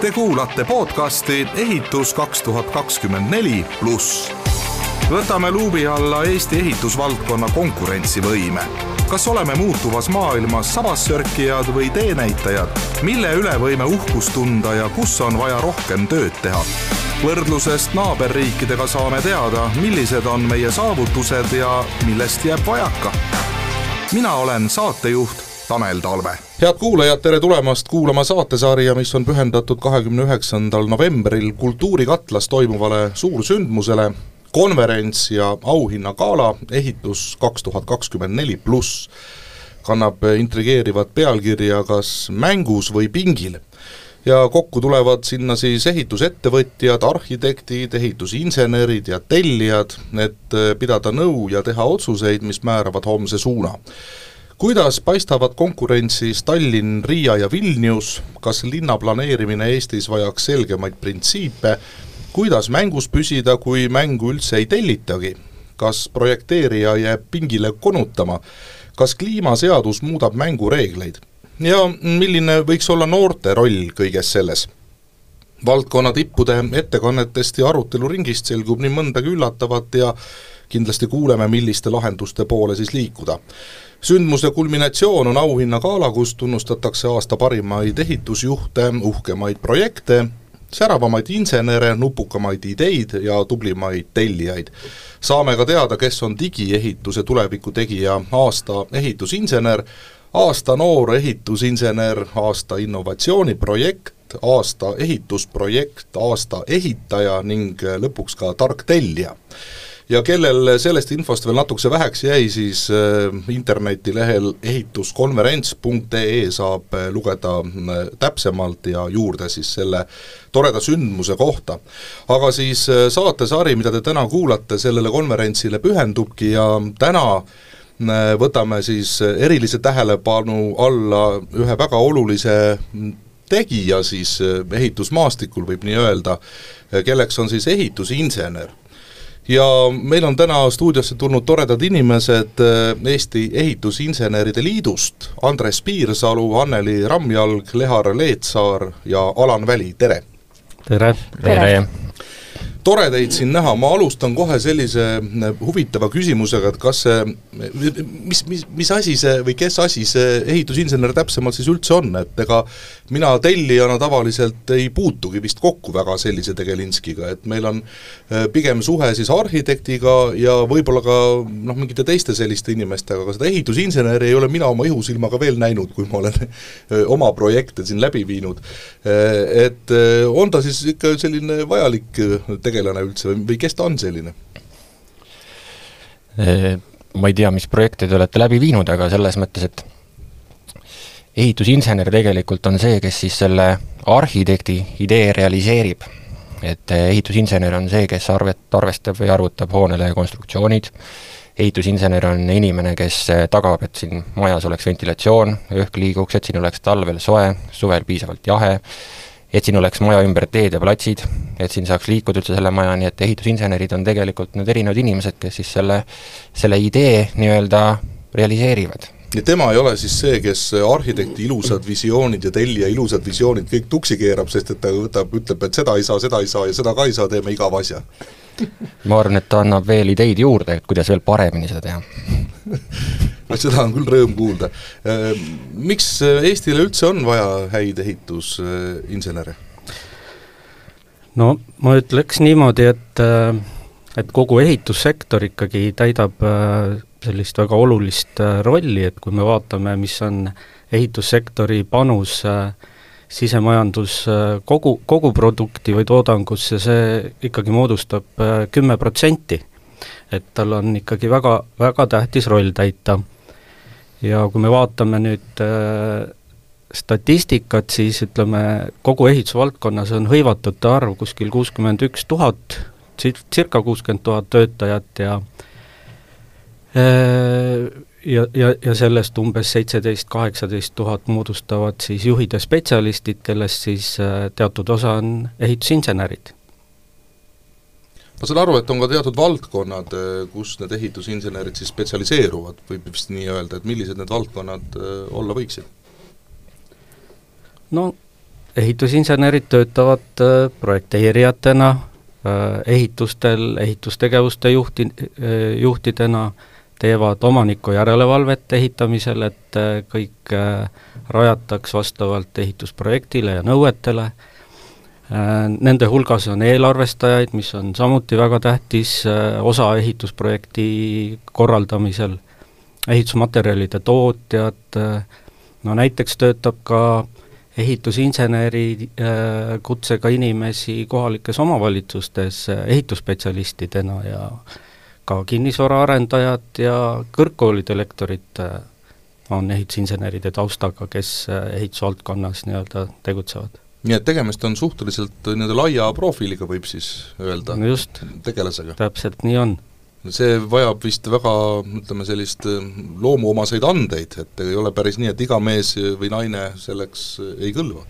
Te kuulate podcasti Ehitus kaks tuhat kakskümmend neli pluss. võtame luubi alla Eesti ehitusvaldkonna konkurentsivõime. kas oleme muutuvas maailmas sabassörkijad või teenäitajad, mille üle võime uhkust tunda ja kus on vaja rohkem tööd teha? võrdlusest naaberriikidega saame teada, millised on meie saavutused ja millest jääb vajaka. mina olen saatejuht Tanel Talve. head kuulajad, tere tulemast kuulama saatesarja, mis on pühendatud kahekümne üheksandal novembril Kultuurikatlas toimuvale suursündmusele, konverents ja auhinnagala Ehitus kaks tuhat kakskümmend neli pluss. Kannab intrigeerivat pealkirja Kas mängus või pingil. Ja kokku tulevad sinna siis ehitusettevõtjad, arhitektid, ehitusinsenerid ja tellijad, et pidada nõu ja teha otsuseid, mis määravad homse suuna kuidas paistavad konkurentsis Tallinn, Riia ja Vilnius, kas linna planeerimine Eestis vajaks selgemaid printsiipe, kuidas mängus püsida, kui mängu üldse ei tellitagi, kas projekteerija jääb pingile konutama, kas kliimaseadus muudab mängureegleid ja milline võiks olla noorte roll kõiges selles? Valdkonna tippude ettekannetest ja aruteluringist selgub nii mõndagi üllatavat ja kindlasti kuuleme, milliste lahenduste poole siis liikuda. Sündmuse kulminatsioon on auhinnagala, kus tunnustatakse aasta parimaid ehitusjuhte, uhkemaid projekte, säravamaid insenere, nupukamaid ideid ja tublimaid tellijaid. saame ka teada, kes on digiehituse tuleviku tegija, aasta ehitusinsener, aasta noor ehitusinsener, aasta innovatsiooniprojekt, aasta ehitusprojekt, aasta ehitaja ning lõpuks ka tark tellija ja kellel sellest infost veel natukese väheks jäi, siis äh, internetilehel ehituskonverents.ee saab äh, lugeda äh, täpsemalt ja juurde siis selle toreda sündmuse kohta. aga siis saatesari, mida te täna kuulate, sellele konverentsile pühendubki ja täna võtame siis erilise tähelepanu alla ühe väga olulise tegija siis ehitusmaastikul, võib nii öelda, kelleks on siis ehitusinsener ja meil on täna stuudiosse tulnud toredad inimesed äh, Eesti Ehitusinseneride Liidust, Andres Piirsalu, Anneli Rammjalg, Lehar Leetsaar ja Alan Väli, tere! tere! tere! Tore teid siin näha, ma alustan kohe sellise äh, huvitava küsimusega, et kas see, mis, mis, mis asi see või kes asi see ehitusinsener täpsemalt siis üldse on, et ega mina tellijana tavaliselt ei puutugi vist kokku väga sellise tegelinskiga, et meil on äh, pigem suhe siis arhitektiga ja võib-olla ka noh, mingite teiste selliste inimestega, aga seda ehitusinseneri ei ole mina oma ihusilmaga veel näinud, kui ma olen äh, oma projekte siin läbi viinud. Et on ta siis ikka selline vajalik tegelane üldse või, või kes ta on selline? Ma ei tea, mis projekte te olete läbi viinud, aga selles mõttes, et ehitusinsener tegelikult on see, kes siis selle arhitekti idee realiseerib. et ehitusinsener on see, kes arvet-, arvestab või arvutab hoonele konstruktsioonid, ehitusinsener on inimene, kes tagab, et siin majas oleks ventilatsioon, õhk liiguks, et siin oleks talvel soe, suvel piisavalt jahe, et siin oleks maja ümber teed ja platsid, et siin saaks liikuda üldse selle majani, et ehitusinsenerid on tegelikult need erinevad inimesed, kes siis selle, selle idee nii-öelda realiseerivad ja tema ei ole siis see, kes arhitekti ilusad visioonid ja tellija ilusad visioonid kõik tuksi keerab, sest et ta võtab, ütleb, et seda ei saa, seda ei saa ja seda ka ei saa, teeme igava asja. ma arvan, et ta annab veel ideid juurde, et kuidas veel paremini seda teha seda on küll rõõm kuulda. Äh, miks Eestile üldse on vaja häid ehitusinsenere? no ma ütleks niimoodi, et äh, et kogu ehitussektor ikkagi täidab äh, sellist väga olulist rolli, et kui me vaatame, mis on ehitussektori panus sisemajandus kogu, koguprodukti või toodangusse, see ikkagi moodustab kümme protsenti. et tal on ikkagi väga, väga tähtis roll täita ja kui me vaatame nüüd äh, statistikat, siis ütleme, kogu ehitusvaldkonnas on hõivatute arv kuskil kuuskümmend üks tuhat, circa kuuskümmend tuhat töötajat ja äh, ja, ja, ja sellest umbes seitseteist, kaheksateist tuhat moodustavad siis juhid ja spetsialistid, kellest siis äh, teatud osa on ehitusinsenerid ma saan aru, et on ka teatud valdkonnad, eh, kus need ehitusinsenerid siis spetsialiseeruvad, võib vist nii öelda, et millised need valdkonnad eh, olla võiksid? no ehitusinsenerid töötavad äh, projekteerijatena, ehitustel ehitustegevuste juhti, juhtidena, teevad omaniku järelevalvet ehitamisel, et kõik rajataks vastavalt ehitusprojektile ja nõuetele, nende hulgas on eelarvestajaid, mis on samuti väga tähtis osa ehitusprojekti korraldamisel, ehitusmaterjalide tootjad, no näiteks töötab ka ehitusinseneri äh, kutsega inimesi kohalikes omavalitsustes äh, ehitusspetsialistidena ja ka kinnisvaraarendajad ja kõrgkoolide lektorid äh, on ehitusinseneride taustaga, kes ehitusvaldkonnas nii-öelda tegutsevad. Nii et tegemist on suhteliselt nii-öelda laia profiiliga, võib siis öelda no just, tegelasega? täpselt nii on see vajab vist väga, ütleme sellist äh, loomuomaseid andeid, et ei ole päris nii, et iga mees või naine selleks äh, ei kõlba.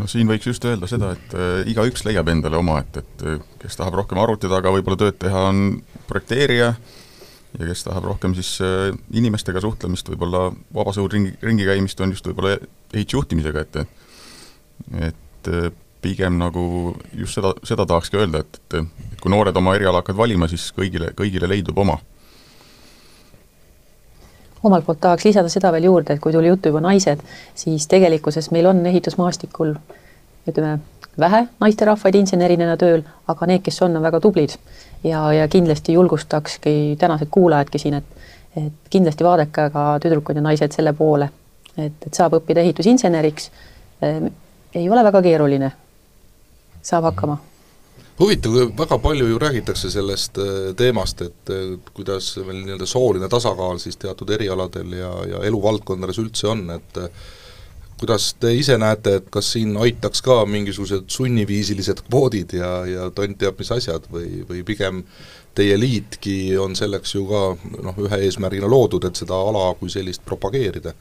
no siin võiks just öelda seda, et äh, igaüks leiab endale oma, et, et äh, kes tahab rohkem arvuti taga võib-olla tööd teha, on projekteerija ja kes tahab rohkem siis äh, inimestega suhtlemist, võib-olla vabas õhus ringi, ringi käimist, on just võib-olla ehitusjuhtimisega, et et äh, pigem nagu just seda, seda tahakski öelda, et, et kui noored oma eriala hakkavad valima, siis kõigile, kõigile leidub oma. omalt poolt tahaks lisada seda veel juurde, et kui tuli juttu juba naised, siis tegelikkuses meil on ehitusmaastikul ütleme, vähe naisterahvaid insenerina tööl, aga need, kes on, on väga tublid. Ja, ja kindlasti julgustakski tänased kuulajadki siin, et et kindlasti vaadake ka tüdrukud ja naised selle poole, et, et saab õppida ehitusinseneriks, ei ole väga keeruline saab hakkama. huvitav, väga palju ju räägitakse sellest äh, teemast, et äh, kuidas meil nii-öelda sooline tasakaal siis teatud erialadel ja, ja eluvaldkondades üldse on, et äh, kuidas te ise näete, et kas siin aitaks ka mingisugused sunniviisilised kvoodid ja, ja tont teab mis asjad või, või pigem teie liitki on selleks ju ka noh, ühe eesmärgina loodud, et seda ala kui sellist propageerida?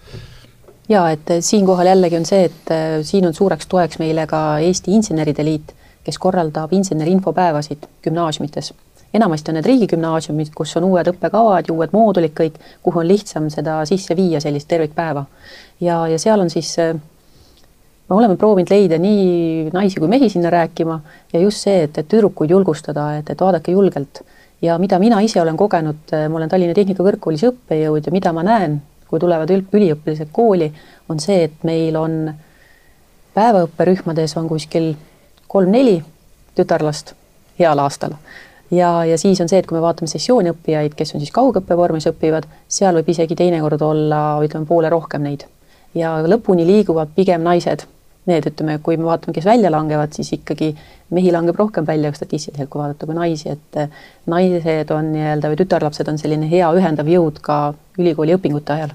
jaa, et eh, siinkohal jällegi on see, et eh, siin on suureks toeks meile ka Eesti Inseneride Liit, kes korraldab insenerinfopäevasid gümnaasiumites. Enamasti on need riigigümnaasiumid, kus on uued õppekavad ja uued moodulid kõik, kuhu on lihtsam seda sisse viia, sellist tervikpäeva. ja, ja seal on siis eh, me oleme proovinud leida nii naisi kui mehi sinna rääkima ja just see, et, et tüdrukuid julgustada, et, et vaadake julgelt. ja mida mina ise olen kogenud, ma olen Tallinna Tehnikakõrgkoolis õppejõud ja mida ma näen kui tulevad üliõpilased kooli, on see, et meil on päevaõpperühmades on kuskil kolm-neli tütarlast heal aastal. Ja, ja siis on see, et kui me vaatame sessiooniõppijaid, kes on siis kaugõppe vormis õpivad, seal võib isegi teinekord olla, ütleme, poole rohkem neid. ja lõpuni liiguvad pigem naised need, ütleme, kui me vaatame, kes välja langevad, siis ikkagi mehi langeb rohkem välja statistiliselt, kui vaadata, kui naisi, et eh, naised on nii-öelda või tütarlapsed on selline hea ühendav jõud ka ülikooli õpingute ajal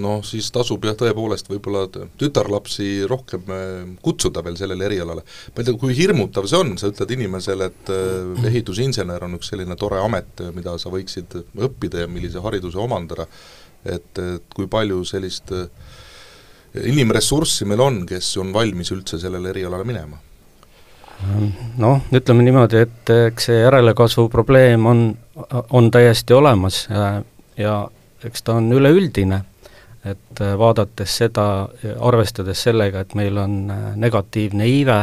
noh, siis tasub jah, tõepoolest võib-olla tütarlapsi rohkem eh, kutsuda veel sellele erialale. ma ei tea, kui hirmutav see on, sa ütled inimesele, et eh, ehitusinsener on üks selline tore amet, mida sa võiksid õppida ja millise hariduse omandada, et, et kui palju sellist äh, inimressurssi meil on, kes on valmis üldse sellele erialale minema? noh, ütleme niimoodi, et eks see järelekasvu probleem on, on täiesti olemas ja, ja eks ta on üleüldine, et vaadates seda, arvestades sellega, et meil on negatiivne iive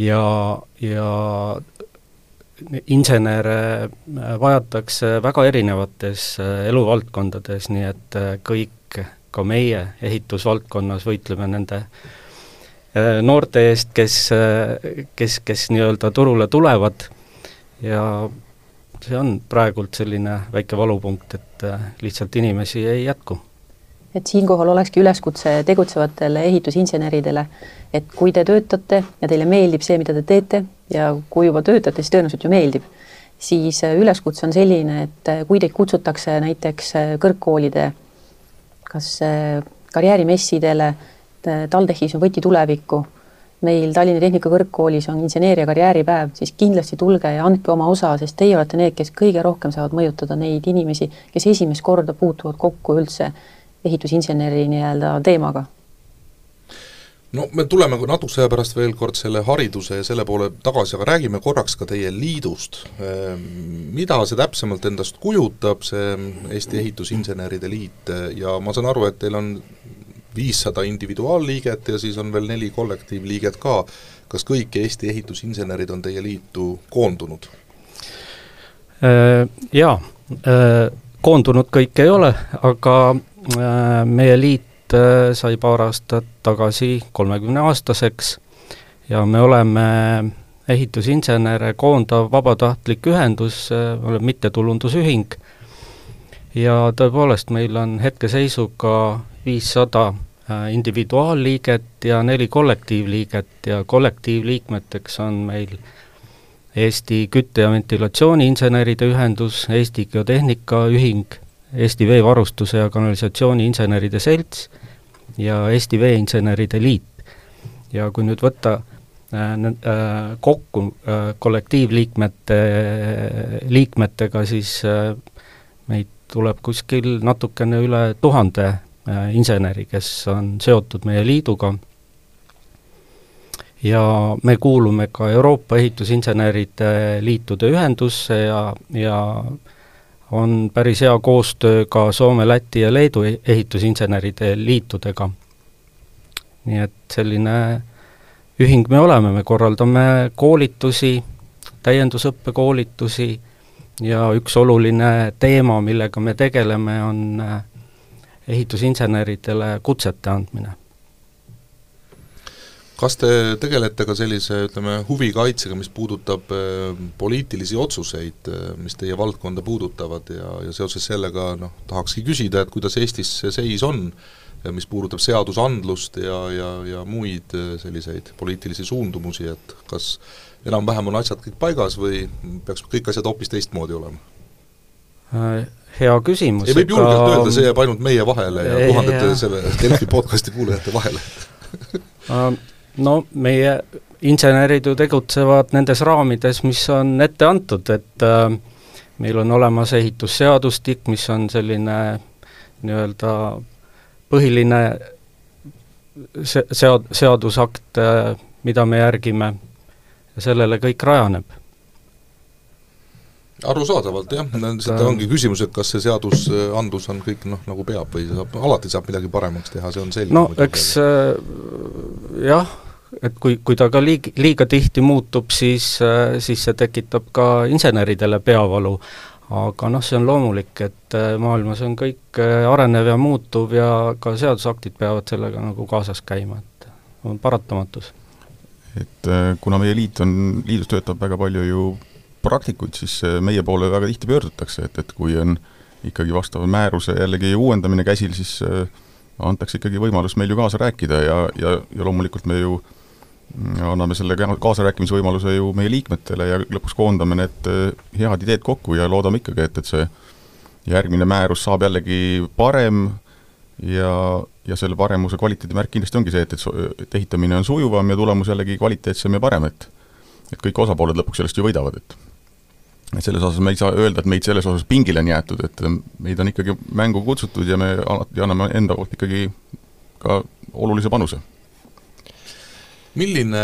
ja, ja insenere vajatakse väga erinevates eluvaldkondades, nii et kõik ka meie ehitusvaldkonnas võitleme nende äh, noorte eest, kes, äh, kes, kes nii-öelda turule tulevad ja see on praegult selline väike valupunkt, et äh, lihtsalt inimesi ei jätku. Et siinkohal olekski üleskutse tegutsevatele ehitusinseneridele, et kui te töötate ja teile meeldib see, mida te teete ja kui juba töötate, siis tõenäoliselt ju meeldib, siis üleskutse on selline, et kui teid kutsutakse näiteks kõrgkoolide kas äh, karjäärimessidele, TalTechis on Võti tulevikku, meil Tallinna Tehnikakõrgkoolis on inseneeria karjääripäev, siis kindlasti tulge ja andke oma osa, sest teie olete need, kes kõige rohkem saavad mõjutada neid inimesi, kes esimest korda puutuvad kokku üldse ehitusinseneri nii-öelda teemaga no me tuleme natukese aja pärast veel kord selle hariduse ja selle poole tagasi, aga räägime korraks ka teie liidust. Ehm, mida see täpsemalt endast kujutab, see Eesti Ehitusinseneride Liit ja ma saan aru, et teil on viissada individuaalliiget ja siis on veel neli kollektiivliiget ka. kas kõik Eesti ehitusinsenerid on teie liitu koondunud? Äh, jaa, äh, koondunud kõik ei ole, aga äh, meie liit sai paar aastat tagasi kolmekümneaastaseks ja me oleme ehitusinsenere koondav vabatahtlik ühendus, oleme mittetulundusühing. Ja tõepoolest, meil on hetkeseisuga viissada individuaalliiget ja neli kollektiivliiget ja kollektiivliikmeteks on meil Eesti Kütte- ja Ventilatsiooniinseneride Ühendus, Eesti Geotehnikaühing, Eesti Veevarustuse ja Kanalisatsiooni Inseneride Selts ja Eesti Veeinseneride Liit. ja kui nüüd võtta äh, äh, kokku äh, kollektiivliikmete, liikmetega, siis äh, meid tuleb kuskil natukene üle tuhande äh, inseneri, kes on seotud meie liiduga ja me kuulume ka Euroopa Ehitusinseneride Liitude Ühendusse ja, ja on päris hea koostöö ka Soome, Läti ja Leedu ehitusinseneride liitudega. nii et selline ühing me oleme, me korraldame koolitusi, täiendusõppekoolitusi ja üks oluline teema, millega me tegeleme, on ehitusinseneridele kutsete andmine kas te tegelete ka sellise, ütleme, huvikaitsega, mis puudutab äh, poliitilisi otsuseid, äh, mis teie valdkonda puudutavad ja, ja seoses sellega noh, tahakski küsida, et kuidas Eestis see seis on, mis puudutab seadusandlust ja, ja, ja muid äh, selliseid poliitilisi suundumusi, et kas enam-vähem on asjad kõik paigas või peaks kõik asjad hoopis teistmoodi olema? hea küsimus. ei, võib julgelt aga... öelda, see jääb ainult meie vahele ja tuhandete selle Delfi podcasti kuulajate vahele no meie insenerid ju tegutsevad nendes raamides, mis on ette antud, et äh, meil on olemas ehitusseadustik, mis on selline nii-öelda põhiline se-, sead-, seadusakt äh,, mida me järgime. Ja sellele kõik rajaneb arusaadavalt jah, seda ongi küsimus, et kas see seadusandlus on kõik noh, nagu peab või saab, alati saab midagi paremaks teha, see on selge. no eks äh, jah, et kui, kui ta ka liig-, liiga tihti muutub, siis, äh, siis see tekitab ka inseneridele peavalu. aga noh, see on loomulik, et äh, maailmas on kõik äh, arenev ja muutuv ja ka seadusaktid peavad sellega nagu kaasas käima, et on paratamatus. et kuna meie liit on, liidus töötab väga palju ju praktikuid, siis meie poole väga tihti pöördutakse, et, et kui on ikkagi vastava määruse jällegi uuendamine käsil, siis antakse ikkagi võimalus meil ju kaasa rääkida ja, ja, ja loomulikult me ju äh, anname selle kaasarääkimisvõimaluse ju meie liikmetele ja lõpuks koondame need äh, head ideed kokku ja loodame ikkagi, et, et see järgmine määrus saab jällegi parem ja, ja selle paremuse kvaliteedimärk kindlasti ongi see, et, et, et ehitamine on sujuvam ja tulemus jällegi kvaliteetsem ja parem, et et kõik osapooled lõpuks sellest ju võidavad, et et selles osas me ei saa öelda, et meid selles osas pingile on jäetud, et meid on ikkagi mängu kutsutud ja me alati anname enda poolt ikkagi ka olulise panuse. Milline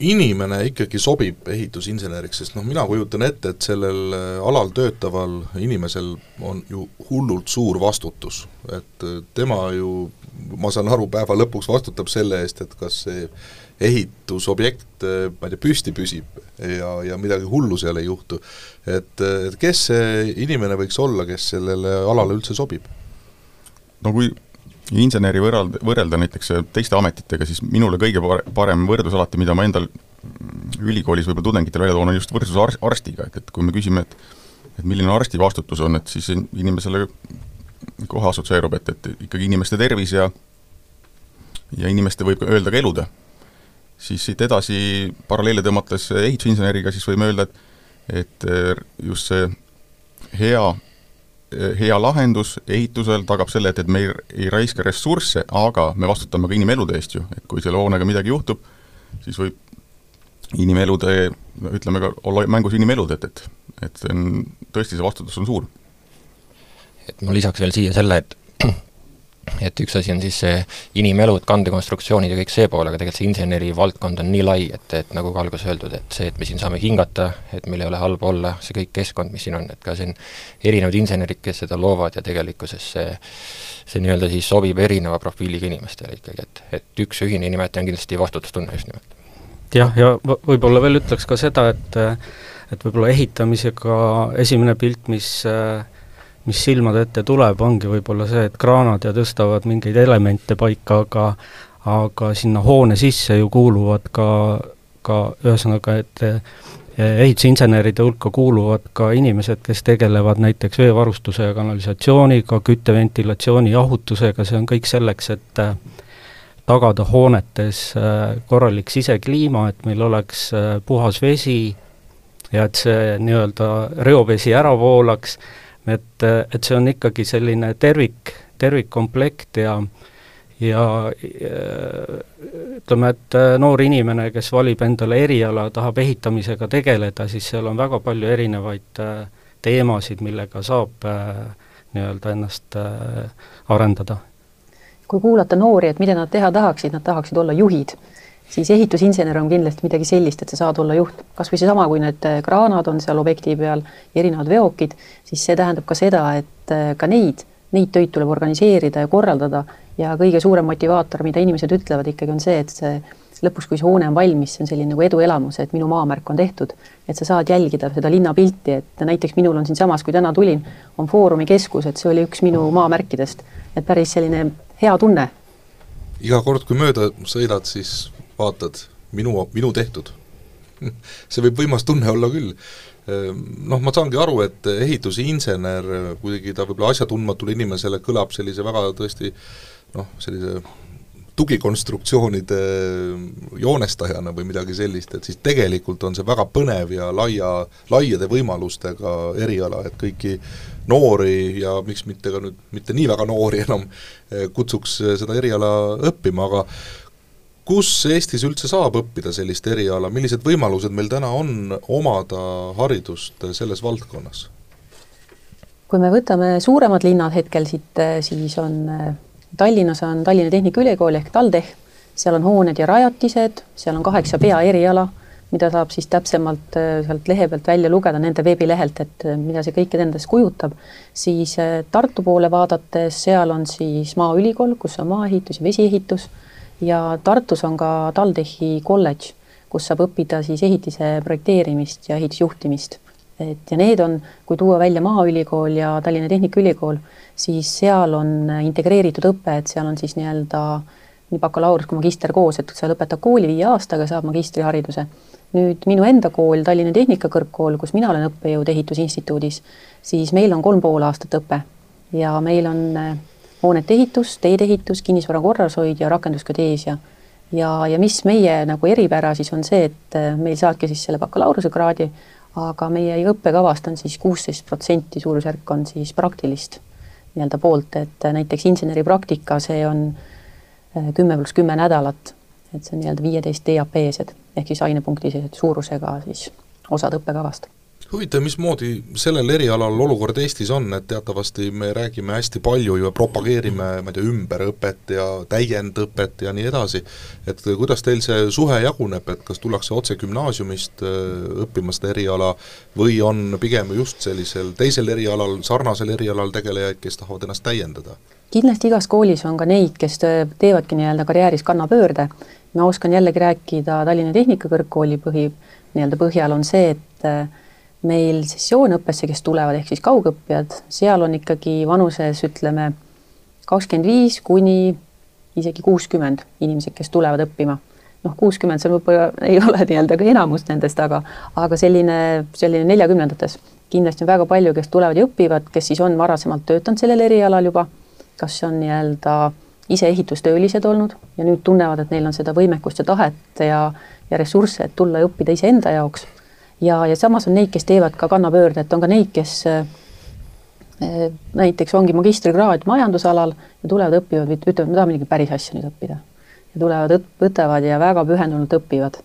inimene ikkagi sobib ehitusinseneriks, sest noh, mina kujutan ette, et sellel äh, alal töötaval inimesel on ju hullult suur vastutus, et äh, tema ju, ma saan aru, päeva lõpuks vastutab selle eest, et kas see ehitusobjekt, äh, ma ei tea, püsti püsib ja, ja midagi hullu seal ei juhtu. et, et kes see inimene võiks olla, kes sellele alale üldse sobib? no kui inseneri võrrelda, võrrelda näiteks äh, teiste ametitega, siis minule kõige parem võrdlus alati, mida ma endal ülikoolis võib-olla tudengitele välja toon, on just võrdlus ar-, arstiga, et, et kui me küsime, et et milline arsti vastutus on, et siis inimesele kohe assotsieerub, et, et ikkagi inimeste tervis ja ja inimeste võib öelda ka elude. Siis siit edasi paralleele tõmmates ehitusinseneriga, siis võime öelda, et et just see hea hea lahendus ehitusel tagab selle, et, et me ei, ei raiska ressursse, aga me vastutame ka inimelude eest ju, et kui selle hoonega midagi juhtub, siis võib inimelude, ütleme ka, olla mängus inimelud, et, et et see on, tõesti, see vastutus on suur. et ma lisaks veel siia selle, et et üks asi on siis see inimelud, kandekonstruktsioonid ja kõik see pool, aga tegelikult see inseneri valdkond on nii lai, et, et nagu ka alguses öeldud, et see, et me siin saame hingata, et meil ei ole halba olla, see kõik keskkond, mis siin on, et ka siin erinevad insenerid, kes seda loovad ja tegelikkuses see see nii-öelda siis sobib erineva profiiliga inimestele ikkagi, et, et üks ühine nimetaja on kindlasti vastutustunne just nimelt. jah, ja, ja võib-olla veel ütleks ka seda, et et võib-olla ehitamisega esimene pilt, mis äh, mis silmade ette tuleb, ongi võib-olla see, et kraanad ja tõstavad mingeid elemente paika, aga aga sinna hoone sisse ju kuuluvad ka, ka ühesõnaga, et eh, ehitusinseneride hulka kuuluvad ka inimesed, kes tegelevad näiteks veevarustuse ja kanalisatsiooniga, kütte, ventilatsiooni, jahutusega, see on kõik selleks, et eh, tagada hoonetes eh, korralik sisekliima, et meil oleks puhas vesi ja et see nii-öelda reovesi ära voolaks et, et see on ikkagi selline tervik, tervikkomplekt ja ja ütleme, et noor inimene, kes valib endale eriala, tahab ehitamisega tegeleda, siis seal on väga palju erinevaid äh, teemasid, millega saab äh, nii-öelda ennast äh, arendada. kui kuulata noori, et mida nad teha tahaksid, nad tahaksid olla juhid siis ehitusinsener on kindlasti midagi sellist, et sa saad olla juht, kas või seesama, kui need äh, kraanad on seal objekti peal, erinevad veokid, siis see tähendab ka seda, et äh, ka neid, neid töid tuleb organiseerida ja korraldada ja kõige suurem motivaator, mida inimesed ütlevad ikkagi on see, et see lõpuks, kui see hoone on valmis, see on selline nagu eduelamus, et minu maamärk on tehtud, et sa saad jälgida seda linnapilti, et näiteks minul on siinsamas, kui täna tulin, on Foorumi keskus, et see oli üks minu maamärkidest, et päris selline hea tunne. iga kord, kui mööda sõidad, siis vaatad, minu, minu tehtud see võib võimas tunne olla küll. Noh, ma saangi aru, et ehitusinsener, kuidagi ta võib-olla asjatundmatule inimesele kõlab sellise väga tõesti noh, sellise tugikonstruktsioonide joonestajana või midagi sellist, et siis tegelikult on see väga põnev ja laia, laiade võimalustega eriala, et kõiki noori ja miks mitte ka nüüd mitte nii väga noori enam kutsuks seda eriala õppima, aga kus Eestis üldse saab õppida sellist eriala, millised võimalused meil täna on omada haridust selles valdkonnas? kui me võtame suuremad linnad hetkel siit, siis on Tallinnas on Tallinna Tehnikaülikool ehk TalTech, seal on hooned ja rajatised, seal on kaheksa peaeriala, mida saab siis täpsemalt sealt lehe pealt välja lugeda nende veebilehelt, et mida see kõik endast kujutab, siis Tartu poole vaadates, seal on siis Maaülikool, kus on maaehitus ja vesiehitus ja Tartus on ka TalTechi kolledž, kus saab õppida siis ehitise projekteerimist ja ehitusjuhtimist. et ja need on, kui tuua välja Maaülikool ja Tallinna Tehnikaülikool, siis seal on integreeritud õpe, et seal on siis nii-öelda nii bakalaureus kui magister koos, et sa lõpetad kooli viie aastaga, saab magistrihariduse. nüüd minu enda kool, Tallinna Tehnikakõrgkool, kus mina olen õppejõud Ehitusinstituudis, siis meil on kolm pool aastat õpe ja meil on hoonete ehitus, teede ehitus, kinnisvara korrashoid ja rakendusgeodeesia. ja, ja mis meie nagu eripära siis on see, et äh, meil saadki siis selle bakalaureusekraadi, aga meie õppekavast on siis kuusteist protsenti suurusjärk on siis praktilist nii-öelda poolt, et äh, näiteks inseneripraktika, see on äh, kümme pluss kümme nädalat, et see on nii-öelda viieteist EAP-sed ehk siis ainepunktised suurusega siis osad õppekavast huvitav, mismoodi sellel erialal olukord Eestis on, et teatavasti me räägime hästi palju ja propageerime, ma ei tea, ümberõpet ja täiendõpet ja nii edasi, et kuidas teil see suhe jaguneb, et kas tullakse otse gümnaasiumist äh, õppima seda eriala või on pigem just sellisel teisel erialal, sarnasel erialal tegelejaid, kes tahavad ennast täiendada? kindlasti igas koolis on ka neid, kes teevadki nii-öelda karjääris kannapöörde, ma oskan jällegi rääkida Tallinna Tehnikakõrgkooli põhi, nii-öelda põhjal on see, et äh, meil sessioonõppesse, kes tulevad, ehk siis kaugõppijad, seal on ikkagi vanuses ütleme kakskümmend viis kuni isegi kuuskümmend inimesed, kes tulevad õppima. noh, kuuskümmend, see võib-olla ei ole nii-öelda ka enamus nendest, aga, aga selline, selline neljakümnendates kindlasti on väga palju, kes tulevad ja õpivad, kes siis on varasemalt töötanud sellel erialal juba, kas on nii-öelda ise ehitustöölised olnud ja nüüd tunnevad, et neil on seda võimekust ja tahet ja, ja ressursse, et tulla ja õppida iseenda jaoks ja, ja samas on neid, kes teevad ka kannapöörde, et on ka neid, kes äh, näiteks ongi magistrikraad majandusalal ja tulevad, õpivad, ütlevad, me tahame midagi päris asja nüüd õppida. ja tulevad, võtavad ja väga pühendunult õpivad.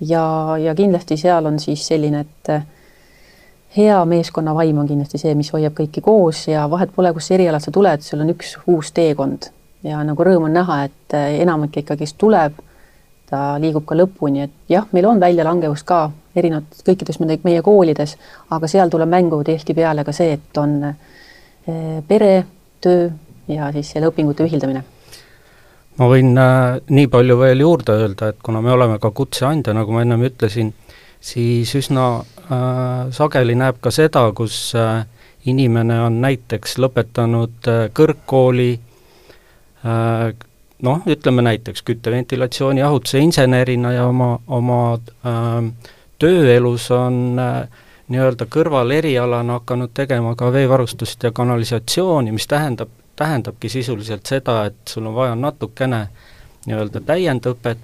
ja, ja kindlasti seal on siis selline, et äh, hea meeskonnavaim on kindlasti see, mis hoiab kõiki koos ja vahet pole, kus erialalt sa tuled, sul on üks uus teekond ja nagu rõõm on näha, et enamik ikkagist tuleb, ta liigub ka lõpuni, et jah, meil on väljalangevust ka erinevates, kõikides meie koolides, aga seal tuleb mängu tihtipeale ka see, et on pere, töö ja siis selle õpingute ühildamine. Ma võin äh, nii palju veel juurde öelda, et kuna me oleme ka kutseandja, nagu ma ennem ütlesin, siis üsna äh, sageli näeb ka seda, kus äh, inimene on näiteks lõpetanud äh, kõrgkooli äh, noh, ütleme näiteks kütteventilatsiooni jahutuse insenerina ja oma, oma äh, tööelus on äh, nii-öelda kõrvalerialana hakanud tegema ka veevarustust ja kanalisatsiooni, mis tähendab tähendabki sisuliselt seda, et sul on vaja natukene nii-öelda täiendõpet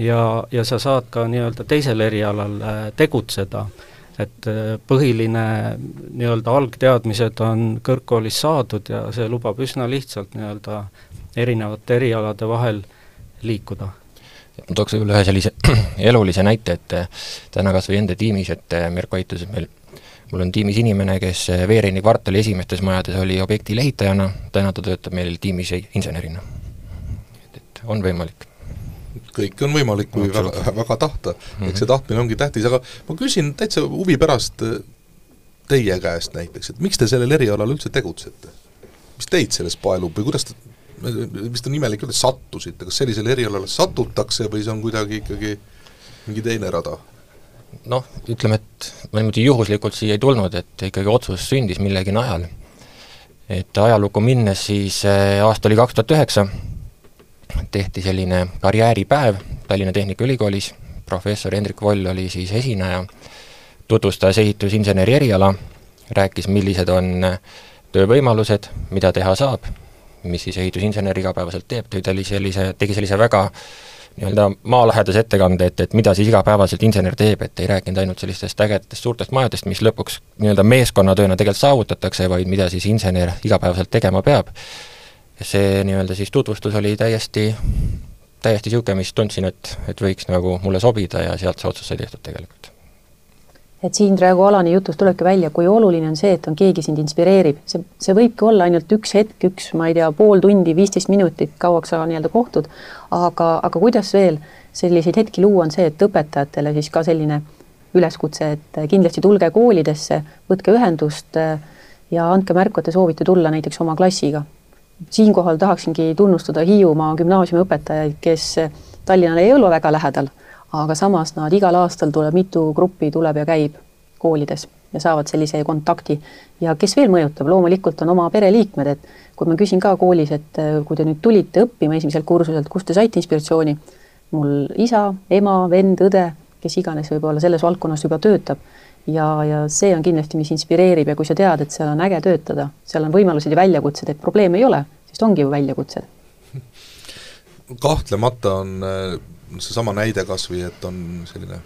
ja, ja sa saad ka nii-öelda teisel erialal äh, tegutseda. et äh, põhiline nii-öelda algteadmised on kõrgkoolis saadud ja see lubab üsna lihtsalt nii-öelda erinevate erialade vahel liikuda ma tooks võib-olla ühe sellise elulise näite, et äh, täna kas või enda tiimis, et Mirko Aitus meil mul on tiimis inimene, kes Veereini kvartali esimestes majades oli objektil ehitajana, täna ta töötab meil tiimis insenerina. et, et on võimalik. kõike on võimalik, kui no, väga, väga tahta mm, -hmm. eks see tahtmine ongi tähtis, aga ma küsin täitsa huvi pärast teie käest näiteks, et miks te sellel erialal üldse tegutsete? mis teid sellest paelub või kuidas te vist on imelik öelda, sattusite, kas sellisele erialale satutakse või see on kuidagi ikkagi mingi teine rada? noh, ütleme, et ma niimoodi juhuslikult siia ei tulnud, et ikkagi otsus sündis millegi najal. et ajalukku minnes siis äh, aasta oli kaks tuhat üheksa, tehti selline karjääripäev Tallinna Tehnikaülikoolis, professor Hendrik Voll oli siis esineja, tutvustas ehitusinseneri eriala, rääkis, millised on äh, töövõimalused, mida teha saab, mis siis ehitusinsener igapäevaselt teeb, tõi sellise, tegi sellise väga nii-öelda maalähedase ettekande, et, et mida siis igapäevaselt insener teeb, et ei rääkinud ainult sellistest ägedatest suurtest majadest, mis lõpuks nii-öelda meeskonnatööna tegelikult saavutatakse, vaid mida siis insener igapäevaselt tegema peab. see nii-öelda siis tutvustus oli täiesti, täiesti niisugune, mis tundsin, et, et võiks nagu mulle sobida ja sealt see otsus sai tehtud tegelikult et siin praegu Alani jutust tulebki välja, kui oluline on see, et on keegi sind inspireerib, see, see võibki olla ainult üks hetk, üks, ma ei tea, pool tundi, viisteist minutit, kauaks sa nii-öelda kohtud, aga, aga kuidas veel selliseid hetki luua, on see, et õpetajatele siis ka selline üleskutse, et kindlasti tulge koolidesse, võtke ühendust ja andke märku, et te soovite tulla näiteks oma klassiga. siinkohal tahaksingi tunnustada Hiiumaa gümnaasiumi õpetajaid, kes Tallinnale ei ole väga lähedal aga samas nad igal aastal tuleb mitu gruppi, tuleb ja käib koolides ja saavad sellise kontakti. ja kes veel mõjutab, loomulikult on oma pereliikmed, et kui ma küsin ka koolis, et äh, kui te nüüd tulite õppima esimeselt kursuselt, kust te saite inspiratsiooni, mul isa, ema, vend, õde, kes iganes võib-olla selles valdkonnas juba töötab, ja, ja see on kindlasti, mis inspireerib ja kui sa tead, et seal on äge töötada, seal on võimalused ja väljakutsed, et probleeme ei ole, sest ongi ju väljakutsed. kahtlemata on äh, seesama näide kas või, et on selline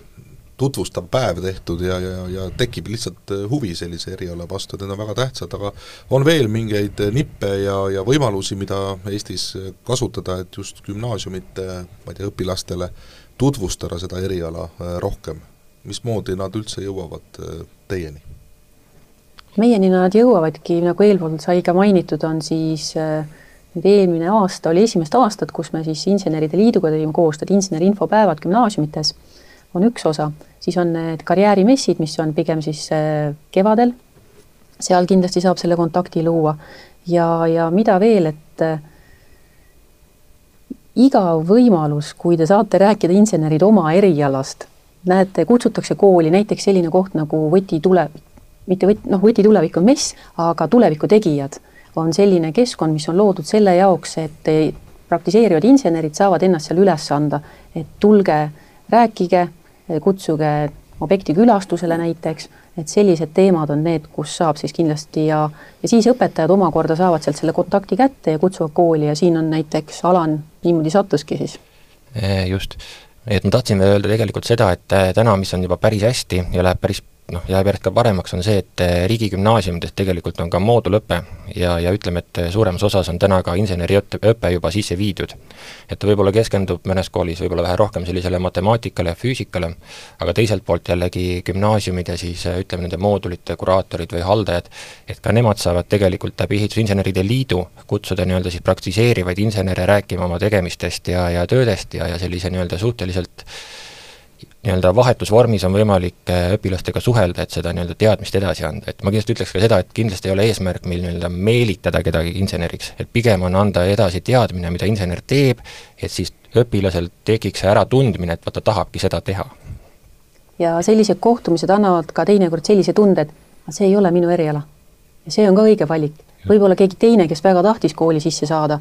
tutvustav päev tehtud ja, ja, ja tekib lihtsalt äh, huvi sellise eriala vastu, et need on väga tähtsad, aga on veel mingeid nippe ja, ja võimalusi, mida Eestis kasutada, et just gümnaasiumite, ma ei tea, õpilastele tutvustada seda eriala äh, rohkem? mismoodi nad üldse jõuavad äh, teieni? meieni nad jõuavadki, nagu eelpool sai ka mainitud, on siis äh, eelmine aasta oli esimest aastat, kus me siis Inseneride Liiduga tegime koostööd, inseneri-infopäevad gümnaasiumites on üks osa, siis on need karjäärimessid, mis on pigem siis äh, kevadel, seal kindlasti saab selle kontakti luua. Ja, ja mida veel, et äh, iga võimalus, kui te saate rääkida insenerid oma erialast, näete, kutsutakse kooli näiteks selline koht nagu Võti tule, mitte võt-, noh, Võti tulevik on mess, aga tuleviku tegijad on selline keskkond, mis on loodud selle jaoks, et praktiseerivad insenerid saavad ennast seal üles anda, et tulge, rääkige, kutsuge objekti külastusele näiteks, et sellised teemad on need, kus saab siis kindlasti ja, ja siis õpetajad omakorda saavad sealt selle kontakti kätte ja kutsuvad kooli ja siin on näiteks Alan niimoodi sattuski siis. just, et ma tahtsin öelda tegelikult seda, et äh, täna, mis on juba päris hästi ja läheb päris noh, jääb järjest ka paremaks, on see, et riigigümnaasiumides tegelikult on ka moodulõpe ja, ja ütleme, et suuremas osas on täna ka inseneriõpe juba sisse viidud. et ta võib-olla keskendub mõnes koolis võib-olla vähe rohkem sellisele matemaatikale ja füüsikale, aga teiselt poolt jällegi gümnaasiumid ja siis ütleme, nende moodulite kuraatorid või haldajad, et ka nemad saavad tegelikult läbi Ehitusinseneride Liidu kutsuda nii-öelda siis praktiseerivaid insenere rääkima oma tegemistest ja, ja töödest ja, ja sellise nii-öelda suhteliselt nii-öelda vahetusvormis on võimalik äh, õpilastega suhelda, et seda nii-öelda teadmist edasi anda, et ma kindlasti ütleks ka seda, et kindlasti ei ole eesmärk meil nii-öelda meelitada kedagi inseneriks, et pigem on anda edasi teadmine, mida insener teeb, et siis õpilasel tekiks see äratundmine, et vaata, tahabki seda teha. ja sellised kohtumised annavad ka teinekord sellise tunde, et see ei ole minu eriala. ja see on ka õige valik. võib-olla keegi teine, kes väga tahtis kooli sisse saada,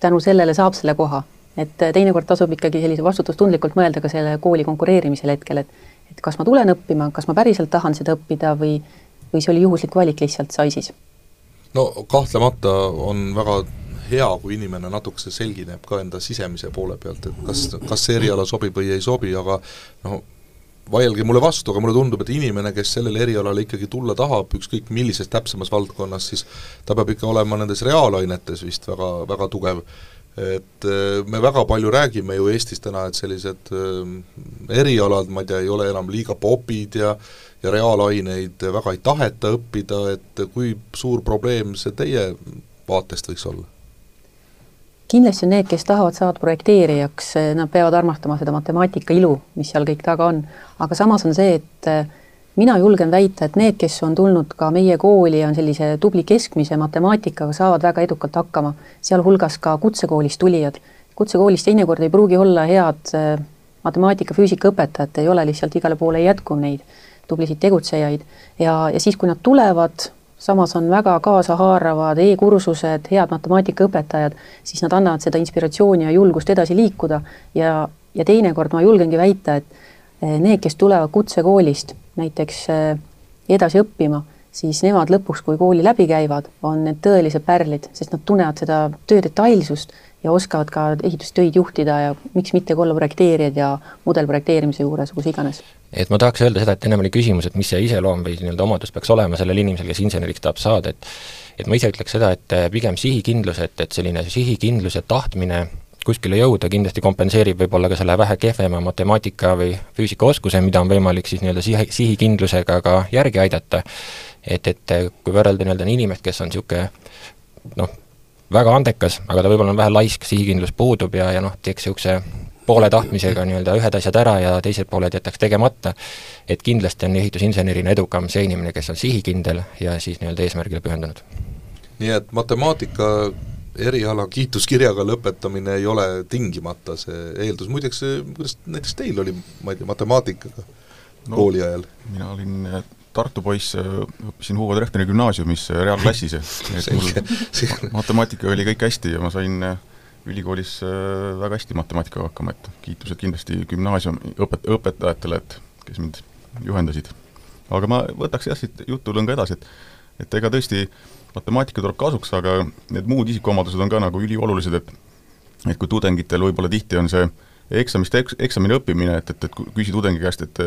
tänu sellele saab selle koha et teinekord tasub ikkagi sellise vastutustundlikult mõelda ka selle kooli konkureerimisel hetkel, et et kas ma tulen õppima, kas ma päriselt tahan seda õppida või, või see oli juhuslik valik lihtsalt sai siis? no kahtlemata on väga hea, kui inimene natukese selgineb ka enda sisemise poole pealt, et kas, kas see eriala sobib või ei sobi, aga noh, vaielge mulle vastu, aga mulle tundub, et inimene, kes sellele erialale ikkagi tulla tahab, ükskõik millises täpsemas valdkonnas, siis ta peab ikka olema nendes reaalainetes vist väga, väga tugev et äh, me väga palju räägime ju Eestis täna, et sellised äh, erialad, ma ei tea, ei ole enam liiga popid ja ja reaalaineid väga ei taheta õppida, et kui suur probleem see teie vaatest võiks olla? kindlasti on need, kes tahavad saada projekteerijaks, nad peavad armastama seda matemaatika ilu, mis seal kõik taga on, aga samas on see, et mina julgen väita, et need, kes on tulnud ka meie kooli, on sellise tubli keskmise matemaatikaga, saavad väga edukalt hakkama, sealhulgas ka kutsekoolist tulijad. kutsekoolis teinekord ei pruugi olla head äh, matemaatika-füüsika õpetajat, ei ole lihtsalt igale poole ei jätku neid tublisid tegutsejaid ja, ja siis, kui nad tulevad, samas on väga kaasahaaravad e-kursused, head matemaatikaõpetajad, siis nad annavad seda inspiratsiooni ja julgust edasi liikuda ja, ja teinekord ma julgengi väita, et äh, need, kes tulevad kutsekoolist näiteks äh, edasi õppima, siis nemad lõpuks, kui kooli läbi käivad, on need tõelised pärlid, sest nad tunnevad seda töö detailsust ja oskavad ka ehitustöid juhtida ja miks mitte ka olla projekteerijad ja mudelprojekteerimise juures, kus iganes. et ma tahaks öelda seda, et ennem oli küsimus, et mis see iseloom või nii-öelda omadus peaks olema sellel inimesel, kes inseneriks tahab saada, et et ma ise ütleks seda, et pigem sihikindlus, et, et selline sihikindlus ja tahtmine kuskile jõuda, kindlasti kompenseerib võib-olla ka selle vähe kehvema matemaatika või füüsikaoskuse, mida on võimalik siis nii-öelda sihi, sihikindlusega ka järgi aidata. et, et kui võrrelda nii-öelda inimest, kes on niisugune noh, väga andekas, aga ta võib-olla on vähe laisk, sihikindlus puudub ja, ja noh, teeks niisuguse poole tahtmisega nii-öelda ühed asjad ära ja teised pooled jätaks tegemata, et kindlasti on ehitusinsenerina edukam see inimene, kes on sihikindel ja siis nii-öelda eesmärgile pühendunud. nii et matemaatika eriala kiituskirjaga lõpetamine ei ole tingimata see eeldus, muideks kuidas näiteks teil oli, ma ei tea, matemaatikaga no, kooli ajal? mina olin äh, Tartu poiss, äh, õppisin Hugo Treffneri gümnaasiumis äh, reaalklassis, et mul matemaatika oli kõik hästi ja ma sain ülikoolis väga hästi matemaatikaga hakkama, et kiitused kindlasti gümnaasiumi õpet-, õpetajatele, et kes mind juhendasid. aga ma võtaks jah, siit jutulõnga edasi, et et ega tõesti äh, matemaatika tuleb kasuks, aga need muud isikuomadused on ka nagu üliolulised, et et kui tudengitel võib-olla tihti on see eksamist eks-, eksamini õppimine, et, et, et küsi tudengi käest, et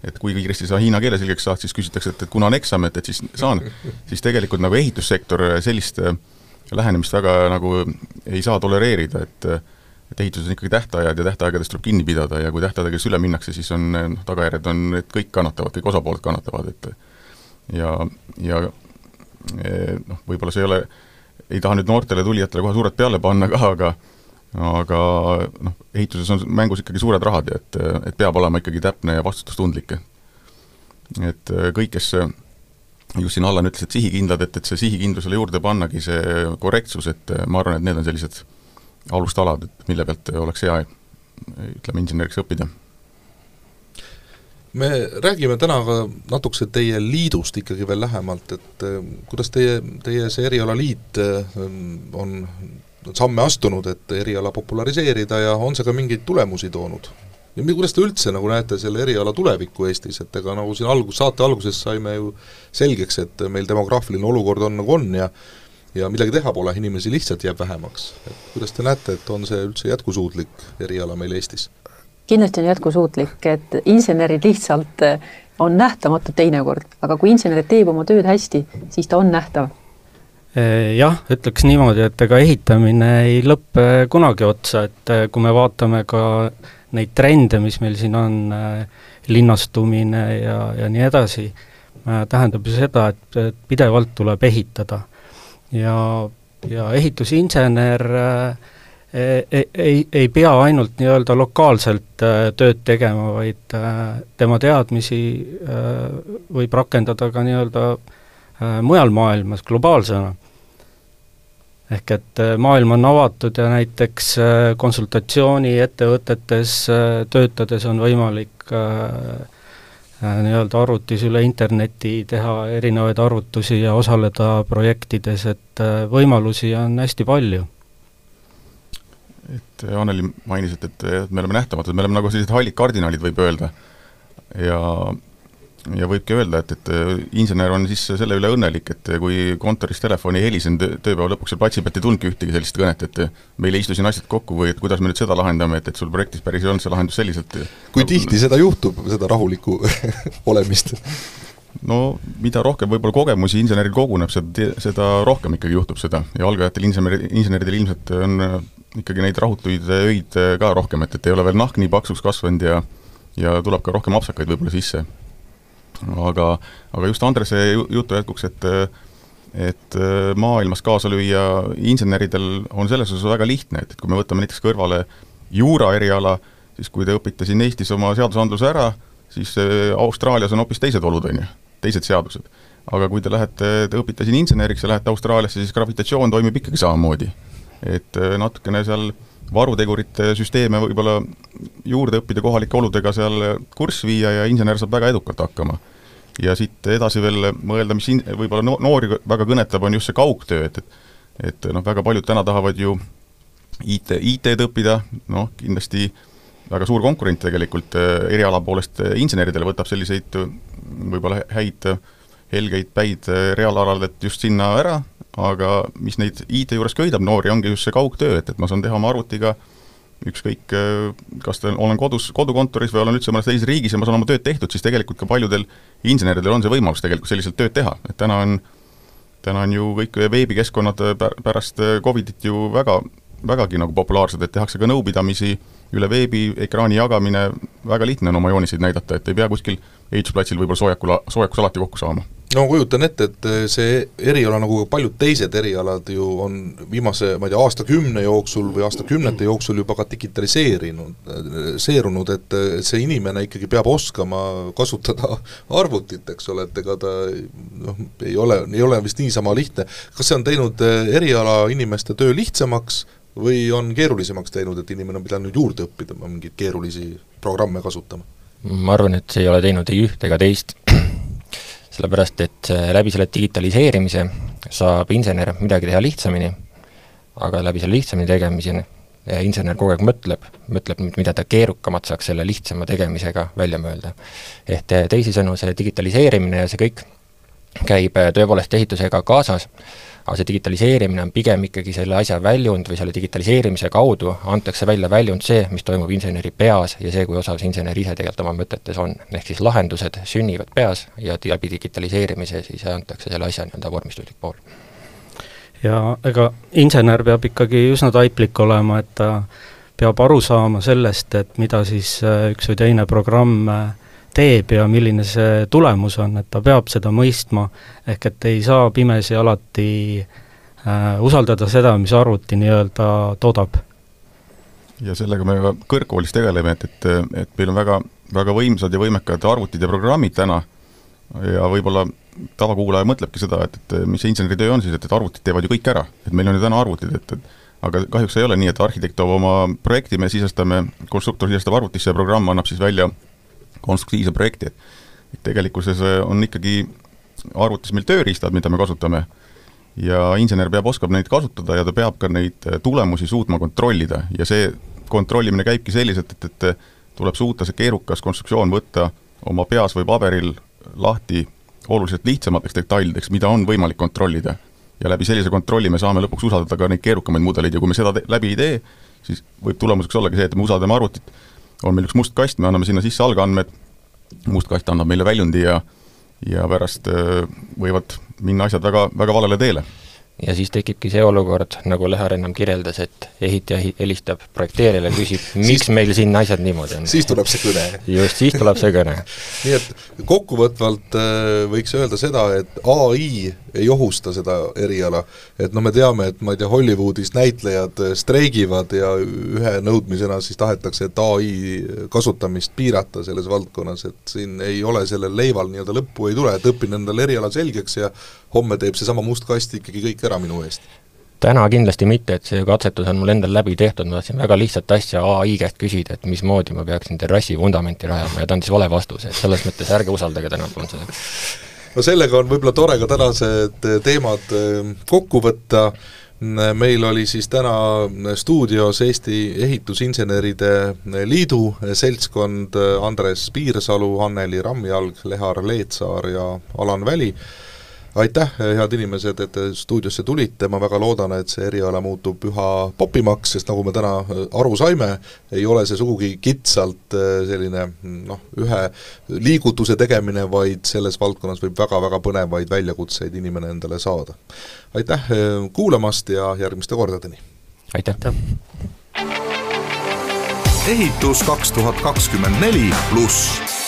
et kui kiiresti sa hiina keele selgeks saad, siis küsitakse, et, et kuna on eksam, et, et siis saan, siis tegelikult nagu ehitussektor sellist lähenemist väga nagu ei saa tolereerida, et et ehituses on ikkagi tähtajad ja tähtaegadest tuleb kinni pidada ja kui tähtaegadest üle minnakse, siis on noh, tagajärjed on, et kõik kannatavad, kõik osapooled kannatavad, et ja, ja noh, võib-olla see ei ole, ei taha nüüd noortele tulijatele kohe suurelt peale panna ka, aga aga noh, ehituses on mängus ikkagi suured rahad ja et, et peab olema ikkagi täpne ja vastutustundlik. et kõik, kes just siin Allan ütles, et sihikindlad, et, et see sihikindlusele juurde pannagi see korrektsus, et ma arvan, et need on sellised alustalad, et mille pealt oleks hea ütleme, inseneriks õppida me räägime täna ka natukese teie liidust ikkagi veel lähemalt, et eh, kuidas teie, teie see erialaliit eh, on samme astunud, et eriala populariseerida ja on see ka mingeid tulemusi toonud? ja kuidas te üldse nagu näete selle eriala tulevikku Eestis, et ega nagu siin algus, saate alguses saime ju selgeks, et meil demograafiline olukord on nagu on ja ja midagi teha pole, inimesi lihtsalt jääb vähemaks. et kuidas te näete, et on see üldse jätkusuutlik eriala meil Eestis? Kindlasti on jätkusuutlik, et insenerid lihtsalt eh, on nähtamatu teinekord, aga kui insener teeb oma tööd hästi, siis ta on nähtav jah, ütleks niimoodi, et ega ehitamine ei lõppe kunagi otsa, et kui me vaatame ka neid trende, mis meil siin on, linnastumine ja, ja nii edasi, tähendab ju seda, et pidevalt tuleb ehitada. ja, ja ehitusinsener äh, ei, ei, ei pea ainult nii-öelda lokaalselt äh, tööd tegema, vaid äh, tema teadmisi äh, võib rakendada ka nii-öelda mujal maailmas globaalsena. ehk et maailm on avatud ja näiteks konsultatsiooniettevõtetes töötades on võimalik nii-öelda arvutis üle interneti teha erinevaid arvutusi ja osaleda projektides, et võimalusi on hästi palju et Anneli mainis, et, et me oleme nähtamatud, me oleme nagu sellised hallid kardinaalid, võib öelda. ja, ja võibki öelda, et, et insener on siis selle üle õnnelik, et kui kontoris telefon ei helisenud tööpäeva lõpuks seal platsi pealt ei tulnudki ühtegi sellist kõnet, et meil ei istu siin asjad kokku või et kuidas me nüüd seda lahendame, et, et sul projektis päris ei olnud see lahendus selliselt. kui tihti seda juhtub, seda rahulikku olemist? no mida rohkem võib-olla kogemusi inseneril koguneb, seda, seda rohkem ikkagi juhtub seda ja algajatel insener, inseneridel ilmselt on ikkagi neid rahutuid öid ka rohkem, et, et ei ole veel nahk nii paksuks kasvanud ja ja tuleb ka rohkem apsakaid võib-olla sisse. aga, aga just Andrese jutu jätkuks, et et maailmas kaasa lüüa inseneridel on selles osas väga lihtne, et, et kui me võtame näiteks kõrvale juura eriala, siis kui te õpite siin Eestis oma seadusandluse ära, siis Austraalias on hoopis teised olud, on ju, teised seadused. aga kui te lähete, te õpite siin inseneriks ja lähete Austraaliasse, siis gravitatsioon toimib ikkagi samamoodi et äh, natukene seal varutegurite süsteeme võib-olla juurde õppida kohalike oludega seal kurssi viia ja insener saab väga edukalt hakkama. ja siit edasi veel mõelda, mis in-, võib-olla no-, noori väga kõnetab, on just see kaugtöö, et, et et noh, väga paljud täna tahavad ju IT, IT-d õppida, noh kindlasti väga suur konkurent tegelikult äh, eriala poolest äh, inseneridele võtab selliseid võib-olla häid helgeid päid reaalalal, et just sinna ära, aga mis neid IT juures köidab noori, ongi just see kaugtöö, et, et ma saan teha oma arvutiga ükskõik, kas olen kodus, kodukontoris või olen üldse mõnes teises riigis ja ma saan oma tööd tehtud, siis tegelikult ka paljudel inseneridel on see võimalus tegelikult selliselt tööd teha, et täna on täna on ju kõik veebikeskkonnad pärast Covidit ju väga, vägagi nagu populaarsed, et tehakse ka nõupidamisi üle veebi, ekraani jagamine, väga lihtne on oma jooniseid näidata, et ei pea kuskil ehitusplatsil võib-olla soojakul, soojakus alati kokku saama no kujutan ette, et see eriala, nagu paljud teised erialad ju on viimase, ma ei tea, aastakümne jooksul või aastakümnete jooksul juba ka digitaliseerinud, seerunud, et see inimene ikkagi peab oskama kasutada arvutit, eks ole, et ega ta noh, ei ole, ei ole vist niisama lihtne. kas see on teinud eriala inimeste töö lihtsamaks või on keerulisemaks teinud, et inimene on pidanud juurde õppida mingeid keerulisi programme kasutama? ma arvan, et see ei ole teinud ei üht ega teist sellepärast et äh, läbi selle digitaliseerimise saab insener midagi teha lihtsamini, aga läbi selle lihtsamini tegemise insener kogu aeg mõtleb, mõtleb nüüd, mida ta keerukamat saaks selle lihtsama tegemisega välja mõelda. ehk teisisõnu, see digitaliseerimine ja see kõik käib äh, tõepoolest ehitusega kaasas aga see digitaliseerimine on pigem ikkagi selle asja väljund või selle digitaliseerimise kaudu antakse välja väljund see, mis toimub inseneri peas ja see, kui osav see insener ise tegelikult oma mõtetes on. ehk siis lahendused sünnivad peas ja läbi digitaliseerimise siis antakse selle asja nii-öelda vormistuslik pool. ja ega insener peab ikkagi üsna taiplik olema, et ta peab aru saama sellest, et mida siis äh, üks või teine programm äh, teeb ja milline see tulemus on, et ta peab seda mõistma, ehk et ei saa pimesi alati äh, usaldada seda, mis arvuti nii-öelda toodab. ja sellega me ka kõrgkoolis tegeleme, et, et, et meil on väga, väga võimsad ja võimekad arvutid ja programmid täna ja võib-olla tavakuulaja mõtlebki seda, et, et mis see inseneritöö on siis, et, et arvutid teevad ju kõik ära, et meil on ju täna arvutid, et, et aga kahjuks ei ole nii, et arhitekt toob oma projekti, me sisestame, konstruktor sisestab arvutisse ja programm annab siis välja konstruktiivse projekti, et et tegelikkuses äh, on ikkagi arvutis meil tööriistad, mida me kasutame, ja insener peab oskama neid kasutada ja ta peab ka neid äh, tulemusi suutma kontrollida. Ja see kontrollimine käibki selliselt, et, et tuleb suuta see keerukas konstruktsioon võtta oma peas või paberil lahti oluliselt lihtsamateks detailideks, mida on võimalik kontrollida. ja läbi sellise kontrolli me saame lõpuks usaldada ka neid keerukamaid mudeleid. Ja kui me seda läbi ei tee, siis võib tulemuseks ollagi see, et me usaldame arvutit on meil üks must kast, me anname sinna sisse algandmed must kast annab meile väljundi ja ja pärast võivad minna asjad väga, väga valele teele ja siis tekibki see olukord, nagu Lehar ennem kirjeldas, et ehitaja helistab projekteerijale, küsib, miks siis, meil siin asjad niimoodi on. siis tuleb see kõne. just, siis tuleb see kõne nii et kokkuvõtvalt äh, võiks öelda seda, et ai ei ohusta seda eriala, et noh, me teame, et ma ei tea, Hollywoodis näitlejad streigivad ja ühe nõudmisena siis tahetakse, et ai kasutamist piirata selles valdkonnas, et siin ei ole sellel leival nii-öelda lõppu ei tule, et õpin endale eriala selgeks ja homme teeb seesama must kast ikkagi kõik ära minu eest? täna kindlasti mitte, et see katsetus on mul endal läbi tehtud, ma tahtsin väga lihtsat asja ai käest küsida, et mismoodi ma peaksin terrassi vundamenti rajama ja ta andis vale vastuse, et selles mõttes ärge usaldage tänapäeval seda. No sellega on võib-olla tore ka tänased teemad ehm, kokku võtta, meil oli siis täna stuudios Eesti Ehitusinseneride Liidu seltskond Andres Piirsalu, Anneli Ramjalg, Lehar Leetsaar ja Alan Väli aitäh, head inimesed, et te stuudiosse tulite, ma väga loodan, et see eriala muutub üha popimaks, sest nagu me täna äh, aru saime, ei ole see sugugi kitsalt äh, selline noh, ühe liigutuse tegemine, vaid selles valdkonnas võib väga-väga põnevaid väljakutseid inimene endale saada. aitäh äh, kuulamast ja järgmiste kordadeni! aitäh! ehitus kaks tuhat kakskümmend neli pluss